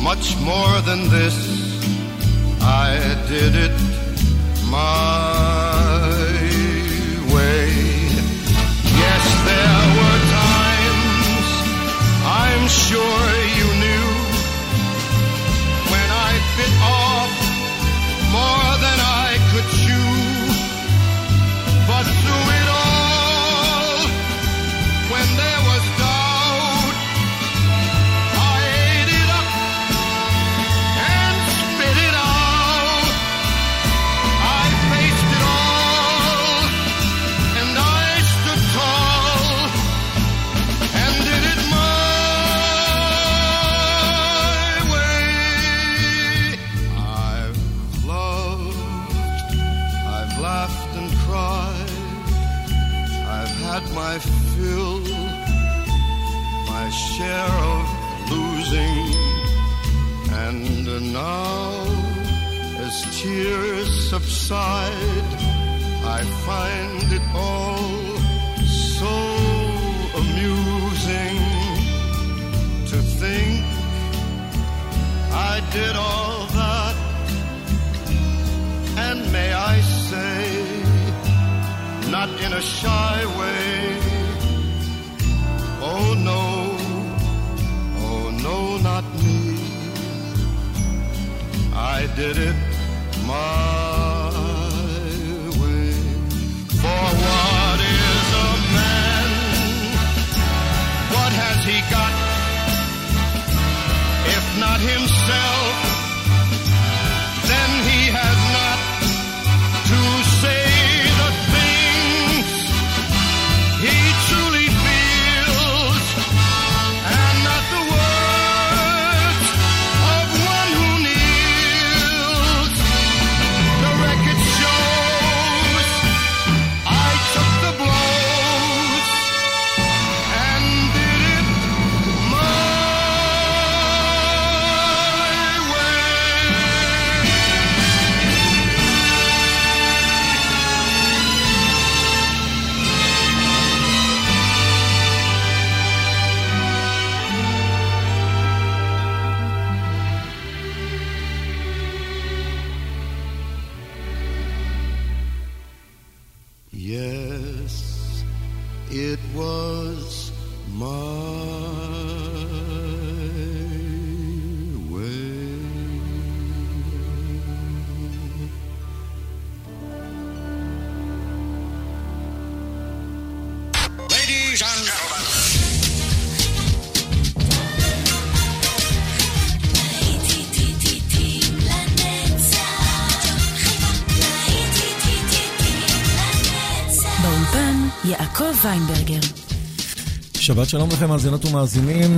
much more than this, I did it not himself, שבת שלום לכם, מאזינות ומאזינים,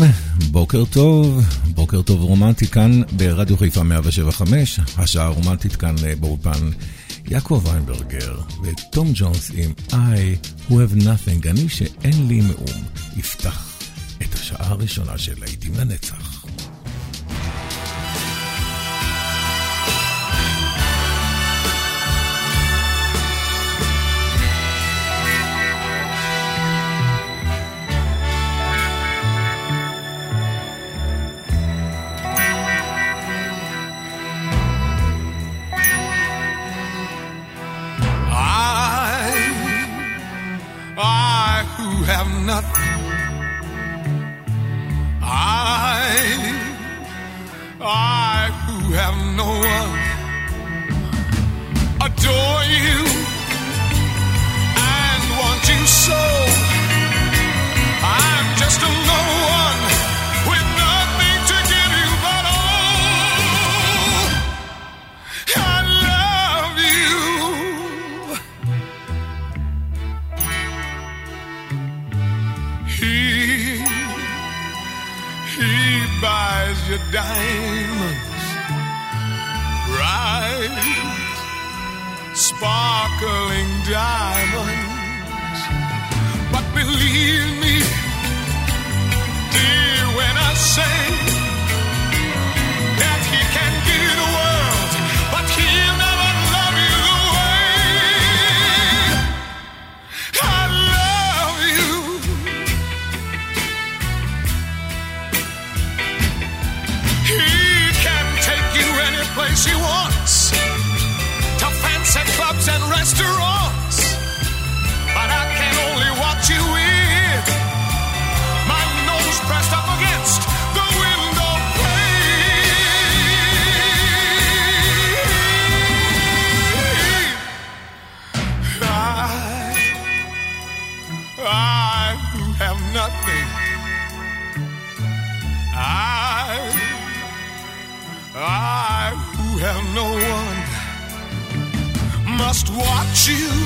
בוקר טוב, בוקר טוב רומנטי כאן ברדיו חיפה 175, השעה הרומנטית כאן אה, באולפן יעקב ויינברגר ותום ג'ונס עם I who have nothing, אני שאין לי מאום, יפתח את השעה הראשונה של להיטים לנצח. Clubs you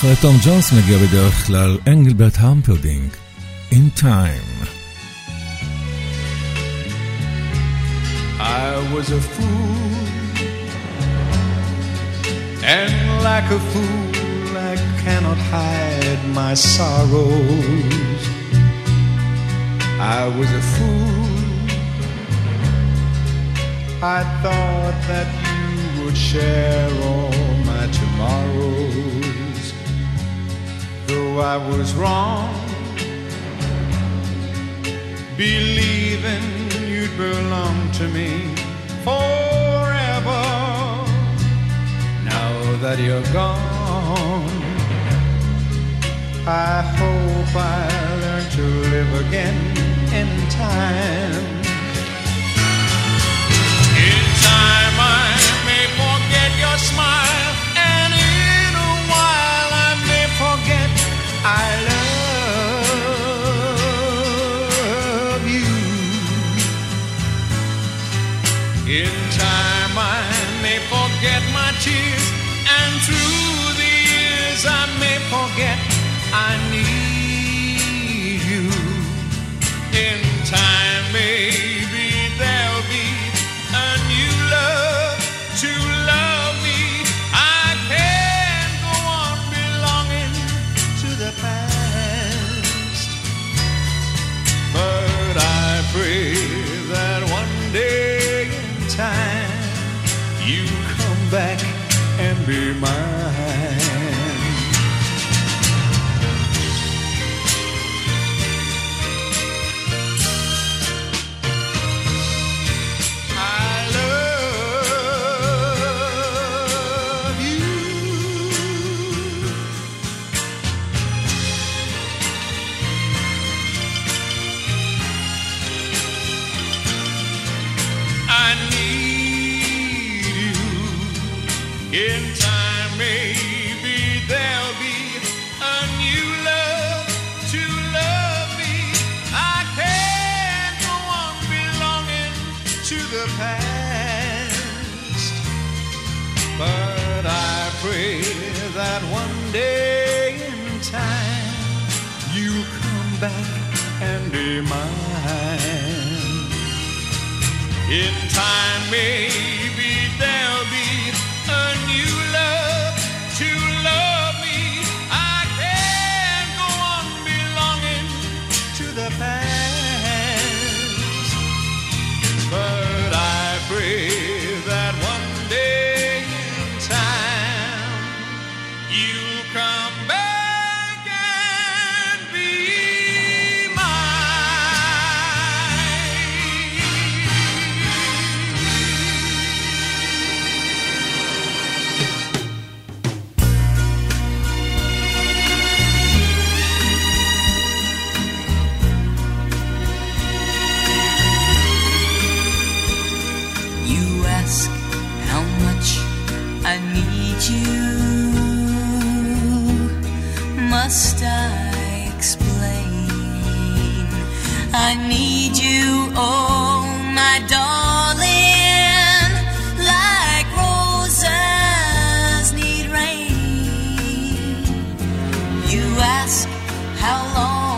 ואחרי תום ג'ונס מגיע בדרך כלל אנגלברט המפרדינג, In Time. I was a fool, and like a fool, I cannot hide my sorrows. I was a fool. I thought that you would share all my tomorrows. Though I was wrong, believing you'd belong to me forever. Now that you're gone, I hope I learn to live again in time. In time, I may forget your smile, I I need you. In time, maybe there'll be a new love to love me. I can't go on belonging to the past. But I pray that one day in time you come back and be mine. In time, maybe there'll be You ask how long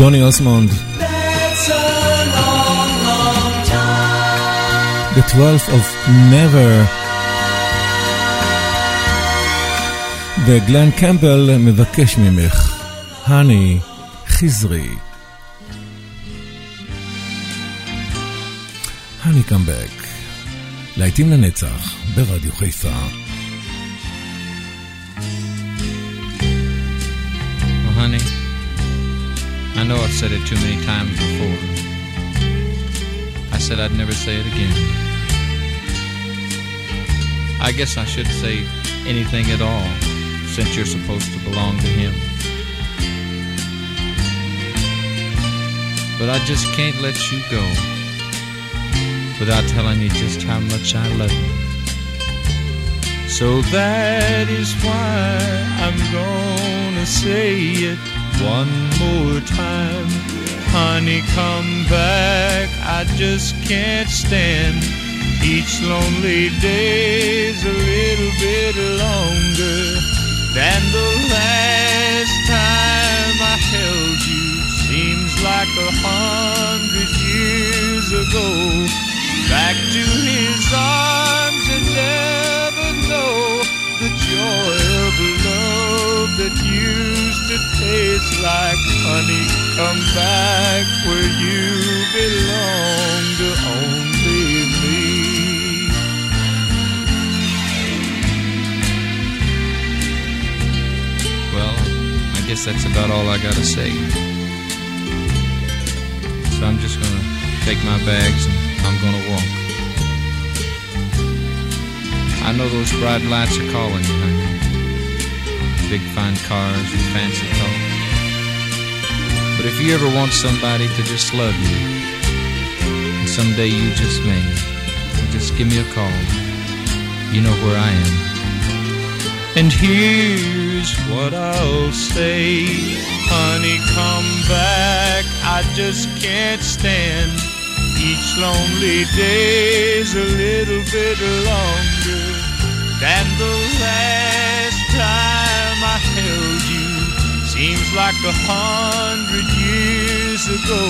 דוני אוסמונד. The 12th of Never. וגלן קמפבל מבקש ממך, הני, חזרי. הני קאמבק, להיטים לנצח, ברדיו חיפה. Well, honey, I know I've said it too many times before. I said I'd never say it again. I guess I should say anything at all, since you're supposed to belong to him. But I just can't let you go without telling you just how much I love you. So that is why I'm gonna say it one more time. Honey, come back. I just can't stand. Each lonely day's a little bit longer than the last time I held you. Seems like a hundred years ago. Back to his arms and never used tastes like honey. Come back where you belong to only me. Well, I guess that's about all I gotta say. So I'm just gonna take my bags and I'm gonna walk. I know those bright lights are calling you, honey. Big fine cars and fancy cars. But if you ever want somebody to just love you, and someday you just may, just give me a call. You know where I am. And here's what I'll say. Honey, come back. I just can't stand. Each lonely day's a little bit longer than the last time. Like a hundred years ago.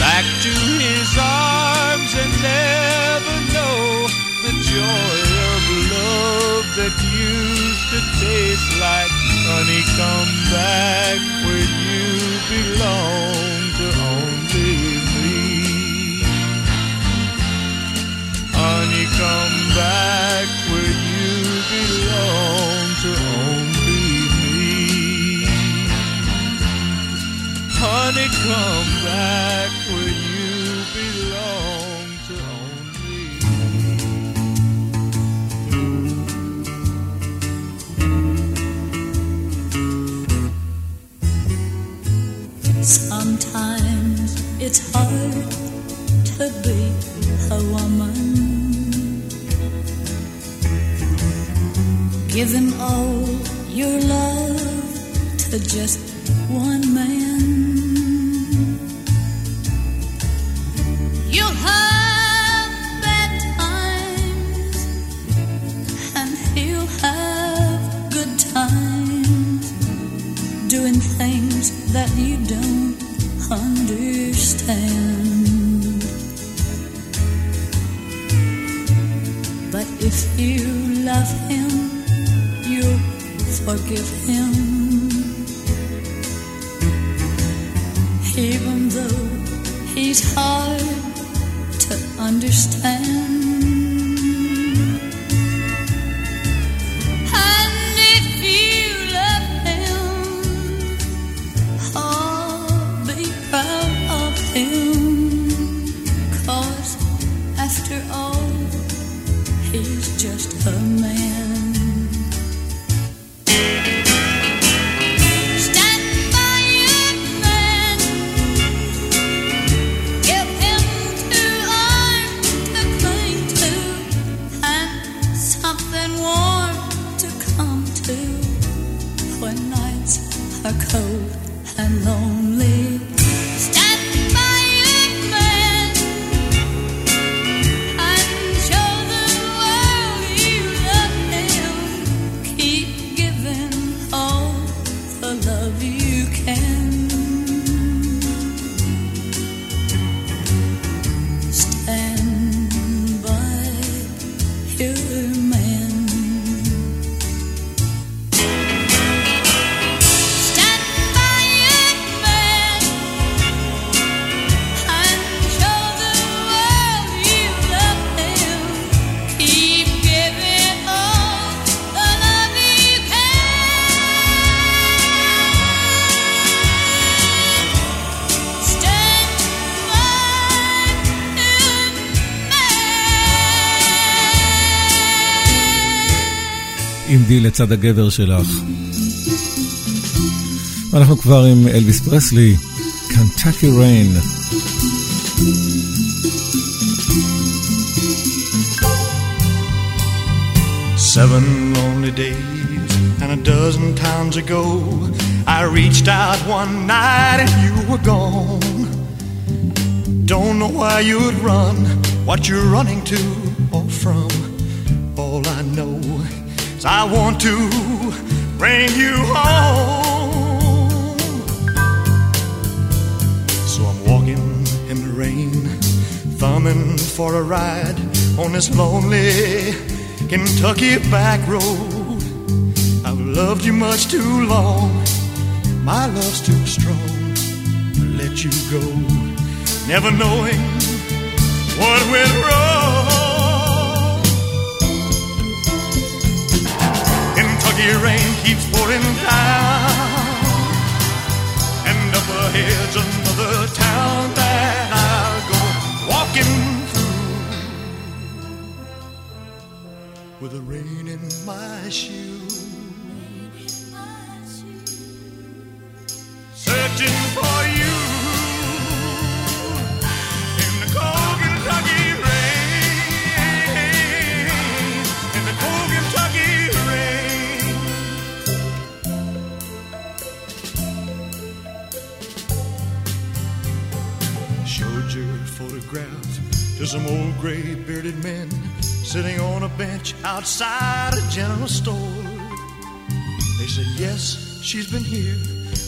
Back to his arms and never know the joy of love that used to taste like honey. Come back where you belong to only me. Honey, come back where you belong Honey, come back where you belong to only me. Sometimes it's hard to be a woman. Give him all your love to just one man. Understand. But if you love him, you'll forgive him. לצד הגבר שלך. אנחנו כבר עם אלוויס פרסלי, קנטקי ריין. Seven lonely days and a dozen towns ago, I reached out one night and you were gone. Don't know why you'd run, what you're running to I want to bring you home. So I'm walking in the rain, thumbing for a ride on this lonely Kentucky back road. I've loved you much too long, my love's too strong to let you go, never knowing what went wrong. Kentucky rain keeps pouring down, and up ahead's another town that I'll go walking through with the rain in my shoes. Searching for you. Some old gray bearded men sitting on a bench outside a general store. They said, Yes, she's been here,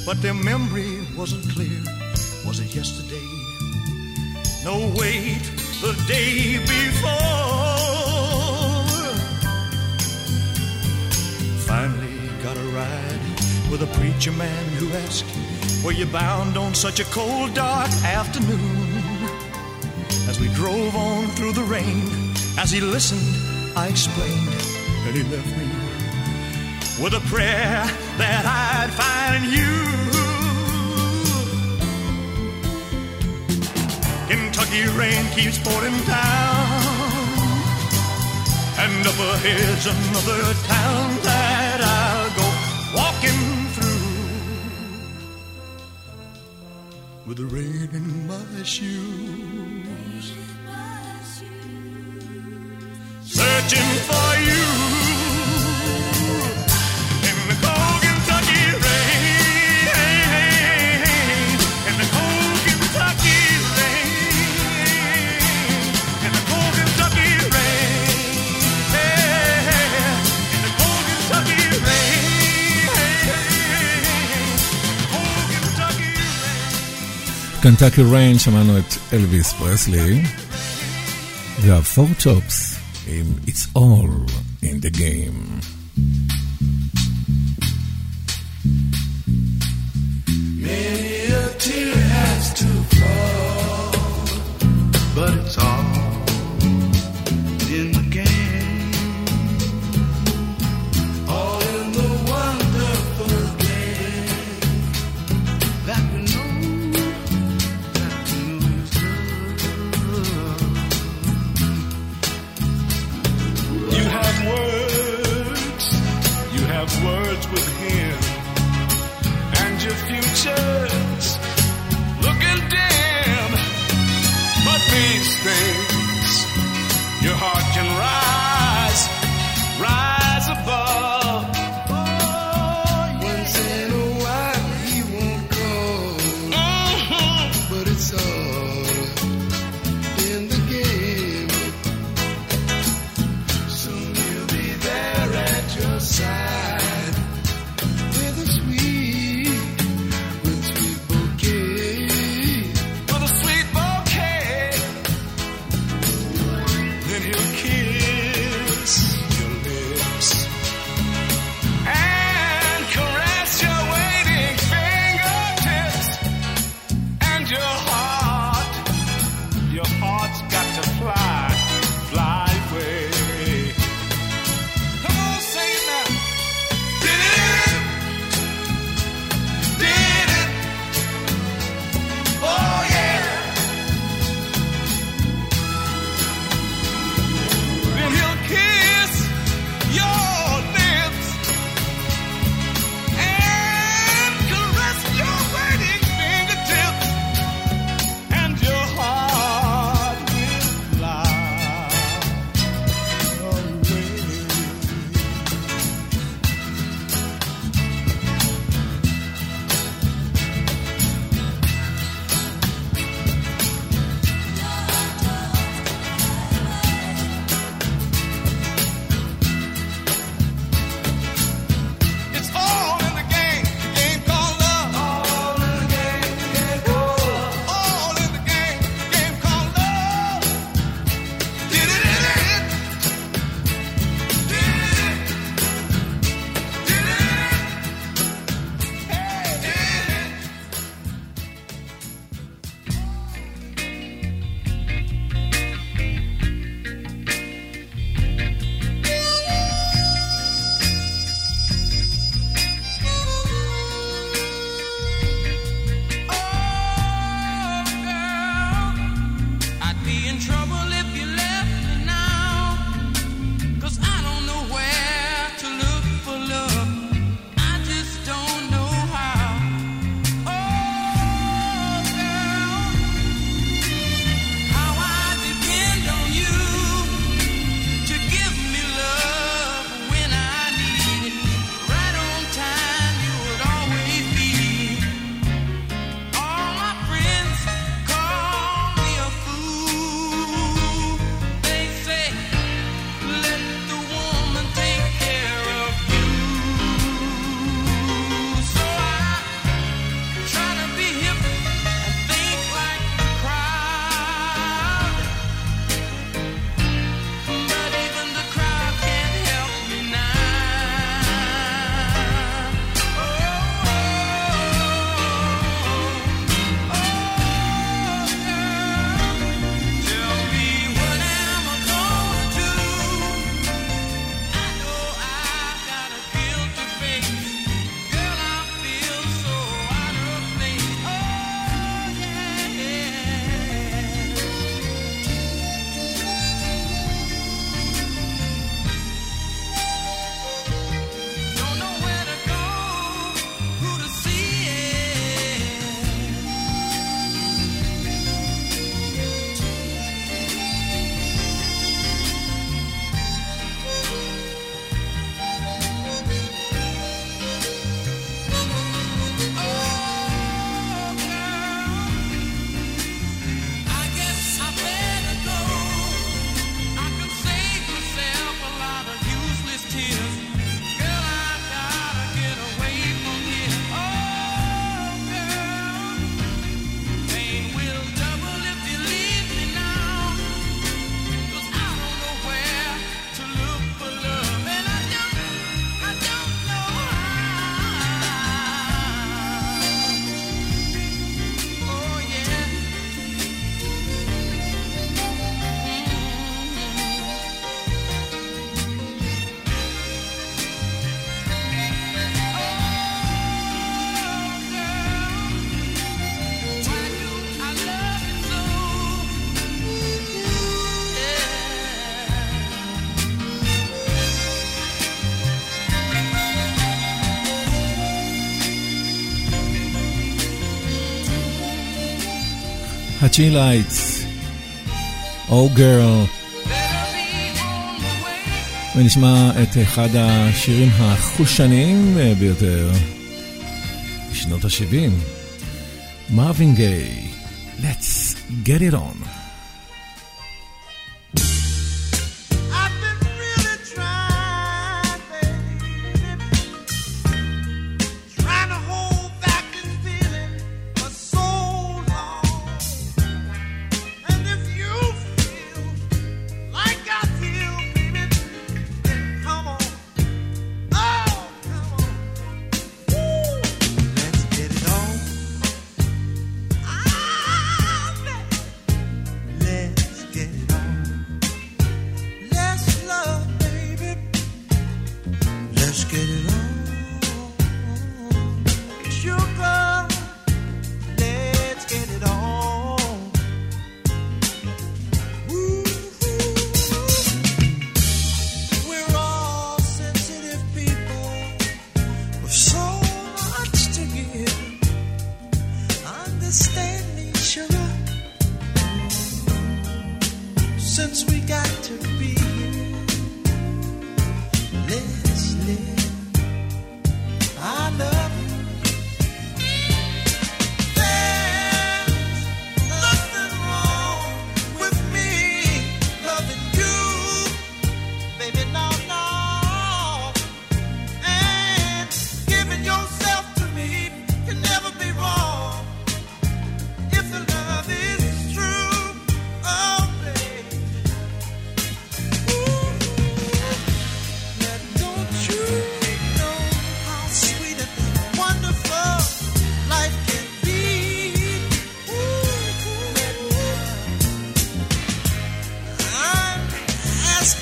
but their memory wasn't clear. Was it yesterday? No, wait, the day before. Finally got a ride with a preacher man who asked, Were you bound on such a cold, dark afternoon? We drove on through the rain, as he listened, I explained, and he left me with a prayer that I'd find you. Kentucky rain keeps pouring down, and up ahead's another town that I'll go walking with the rain in my shoes, searching for קנטקי ריין שמענו את אלוויס פרסלי והפור טופס עם It's All in the Game. Many a tear has to fall, but it's all Side. Hot Lights, Oh Girl. ונשמע את אחד השירים החושניים ביותר בשנות ה-70, מרווין גיי, Let's get it on.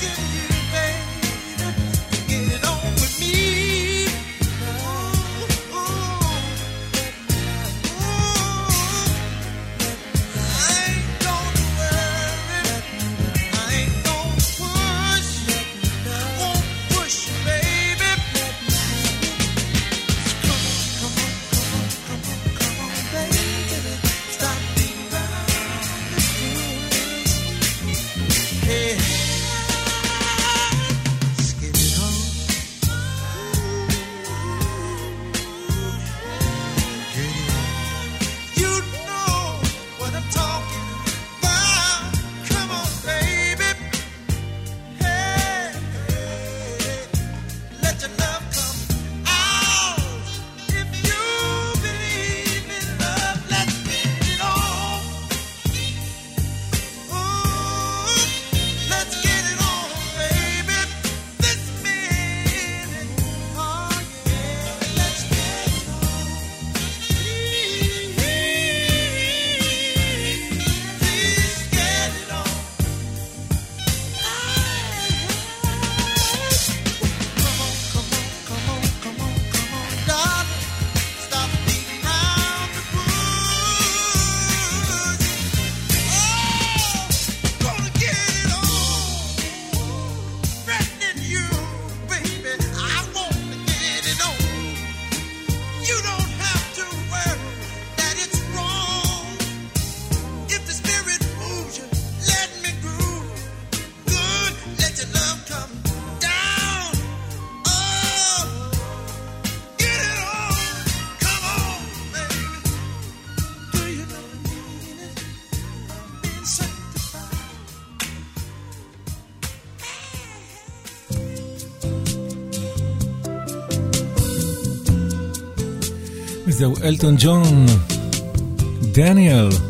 give you זהו אלטון ג'ון, דניאל.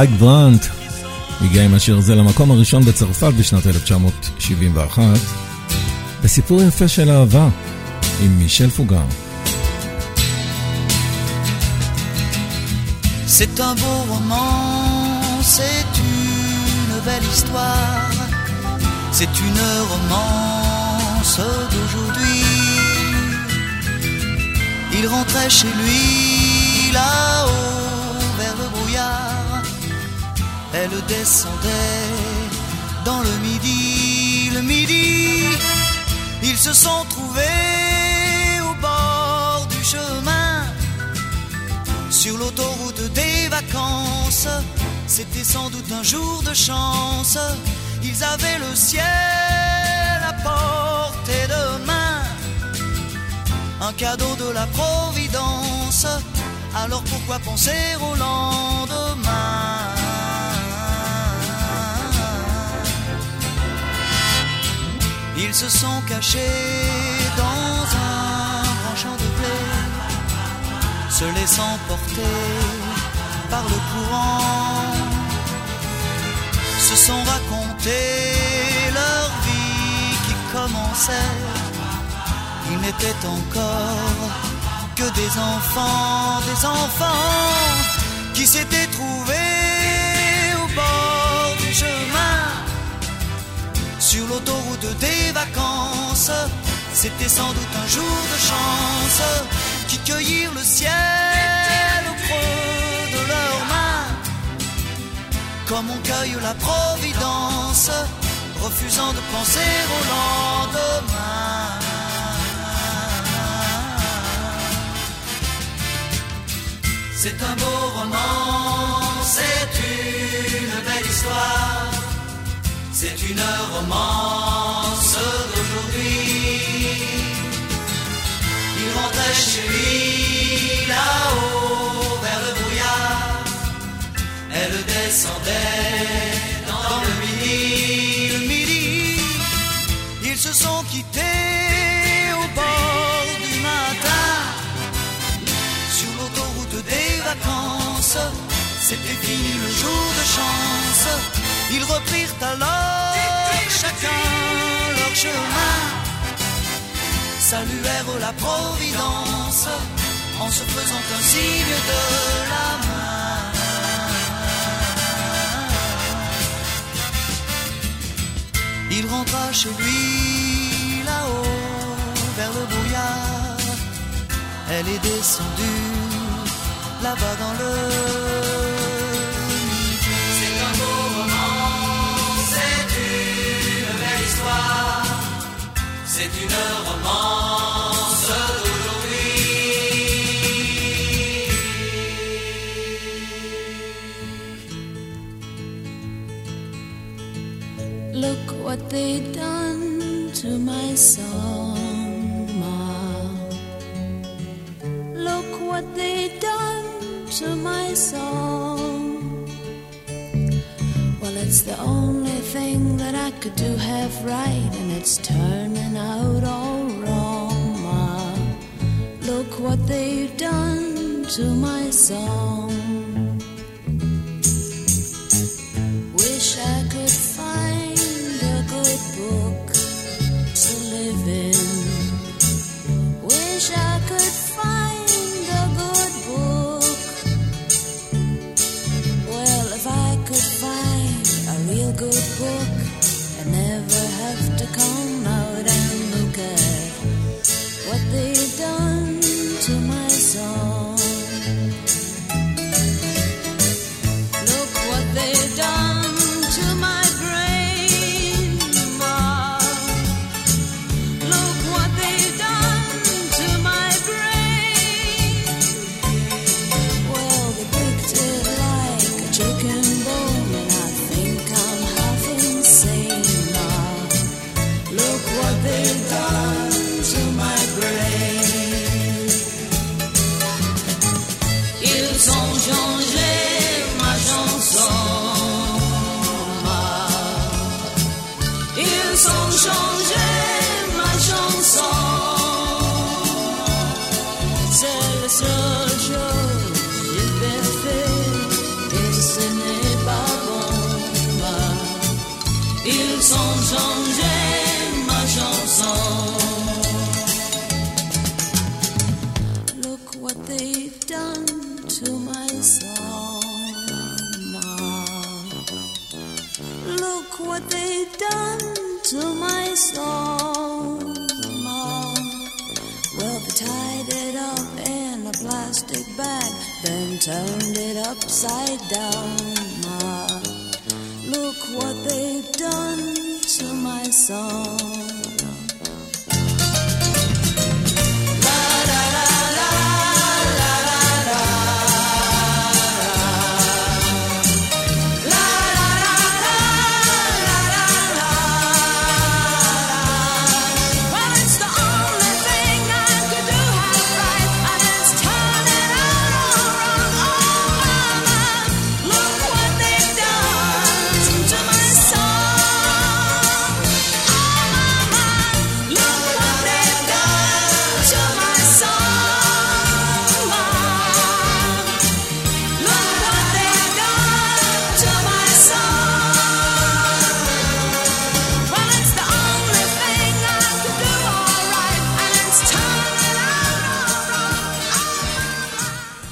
מייק ברנט הגיע עם השיר הזה למקום הראשון בצרפת בשנת 1971, בסיפור יפה של אהבה עם מישל פוגר. C'est un beau roman, c'est une belle histoire, c'est une romance d'aujourd'hui. Il rentrait chez lui là-haut vers le brouillard, elle descendait dans le midi, le midi, ils se sont trouvés au bord du chemin sur l'autoroute des vacances. C'était sans doute un jour de chance. Ils avaient le ciel à portée de main. Un cadeau de la Providence. Alors pourquoi penser au lendemain? Ils se sont cachés dans un grand champ de blé se laissant porter par le courant, se sont racontés leur vie qui commençait. Ils n'étaient encore que des enfants, des enfants qui s'étaient trouvés sur l'autoroute des vacances. C'était sans doute un jour de chance qui cueillirent le ciel au creux de leurs mains, comme on cueille la providence, refusant de penser au lendemain. C'est un beau roman, c'est une belle histoire, c'est une romance d'aujourd'hui. Il rentrait chez lui là-haut vers le brouillard. Elle descendait dans le midi. Le midi, ils se sont quittés au bord du matin. Sur l'autoroute des vacances, c'était fini le jour de chance. Ils reprirent alors chacun leur chemin saluèrent la Providence en se faisant un signe de la main. Il rentra chez lui là-haut vers le brouillard. Elle est descendue là-bas dans le could do half right, it's turning out all wrong, Ma. Look what they've done to my song.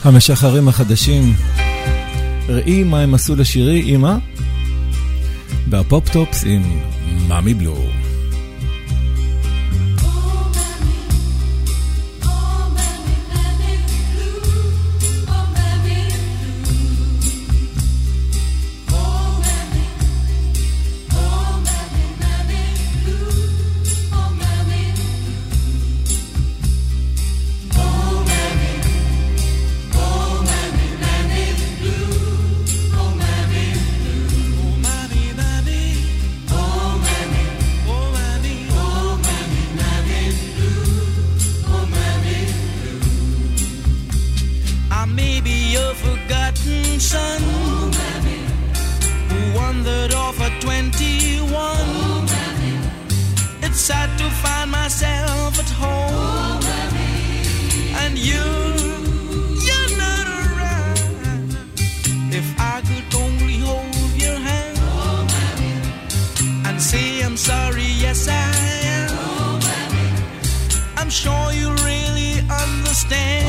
המשחרים החדשים. ראי מה הם עשו לשירי, אמא? והפופ-טופס עם מאמי בלו. understand.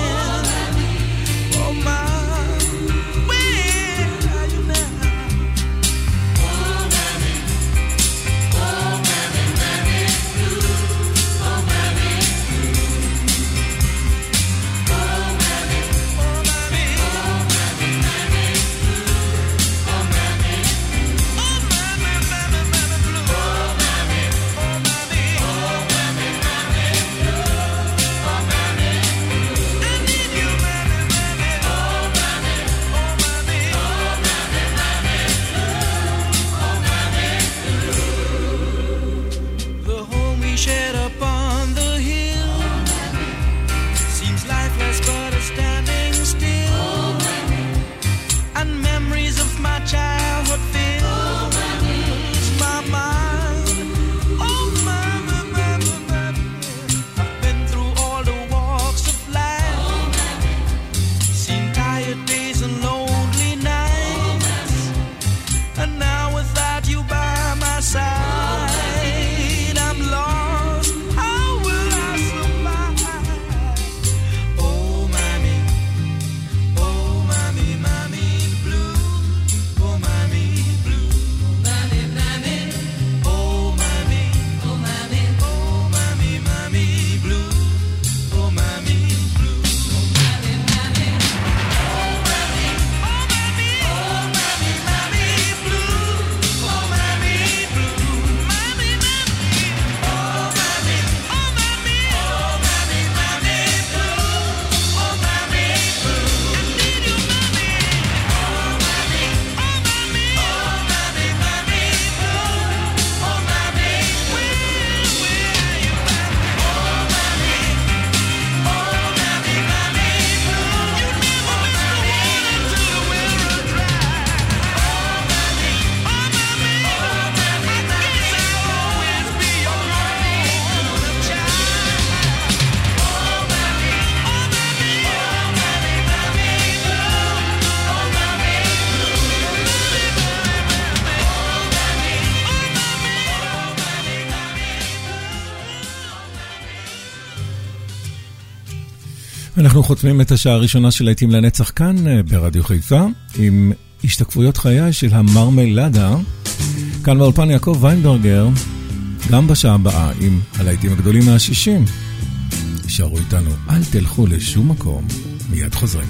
אנחנו חותמים את השעה הראשונה של להיטים לנצח כאן אה, ברדיו חיפה, עם השתקפויות חיי של המרמלדה. כאן באולפן יעקב ויינברגר, גם בשעה הבאה עם הלהיטים הגדולים מהשישים. יישארו איתנו, אל תלכו לשום מקום, מיד חוזרים.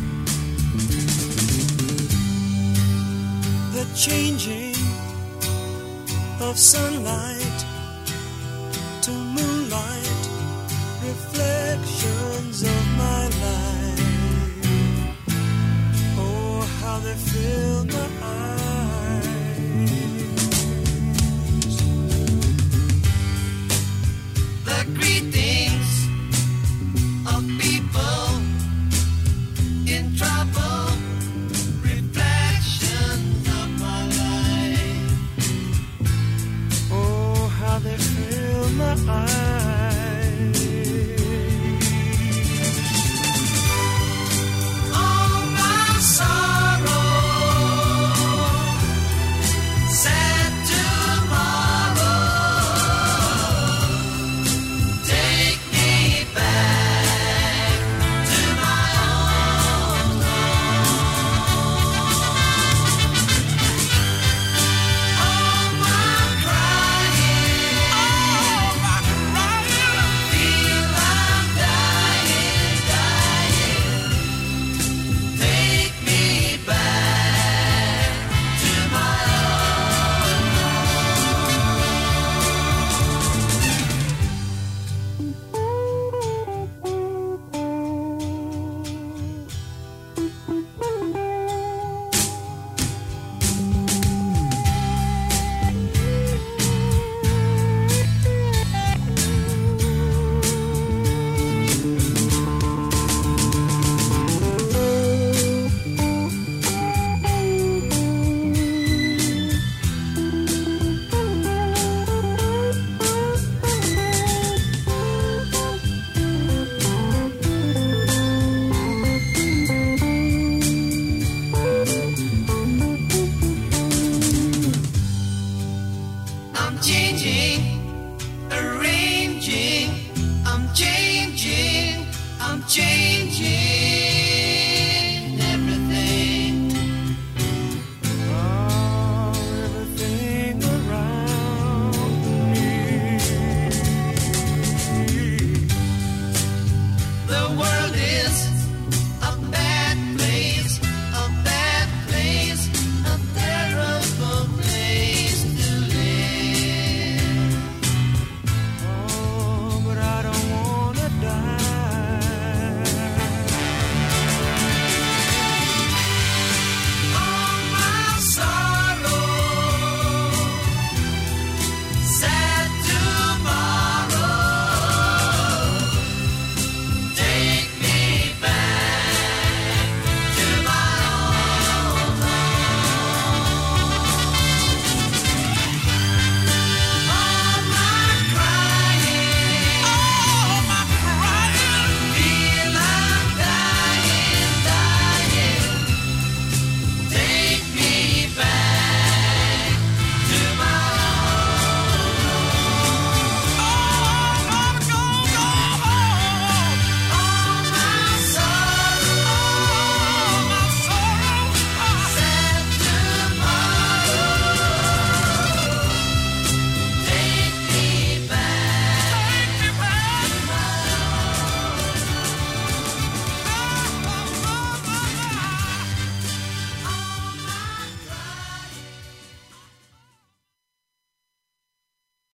changing of sunlight to moonlight, reflections of Oh, how they fill my eyes. The greetings of people em.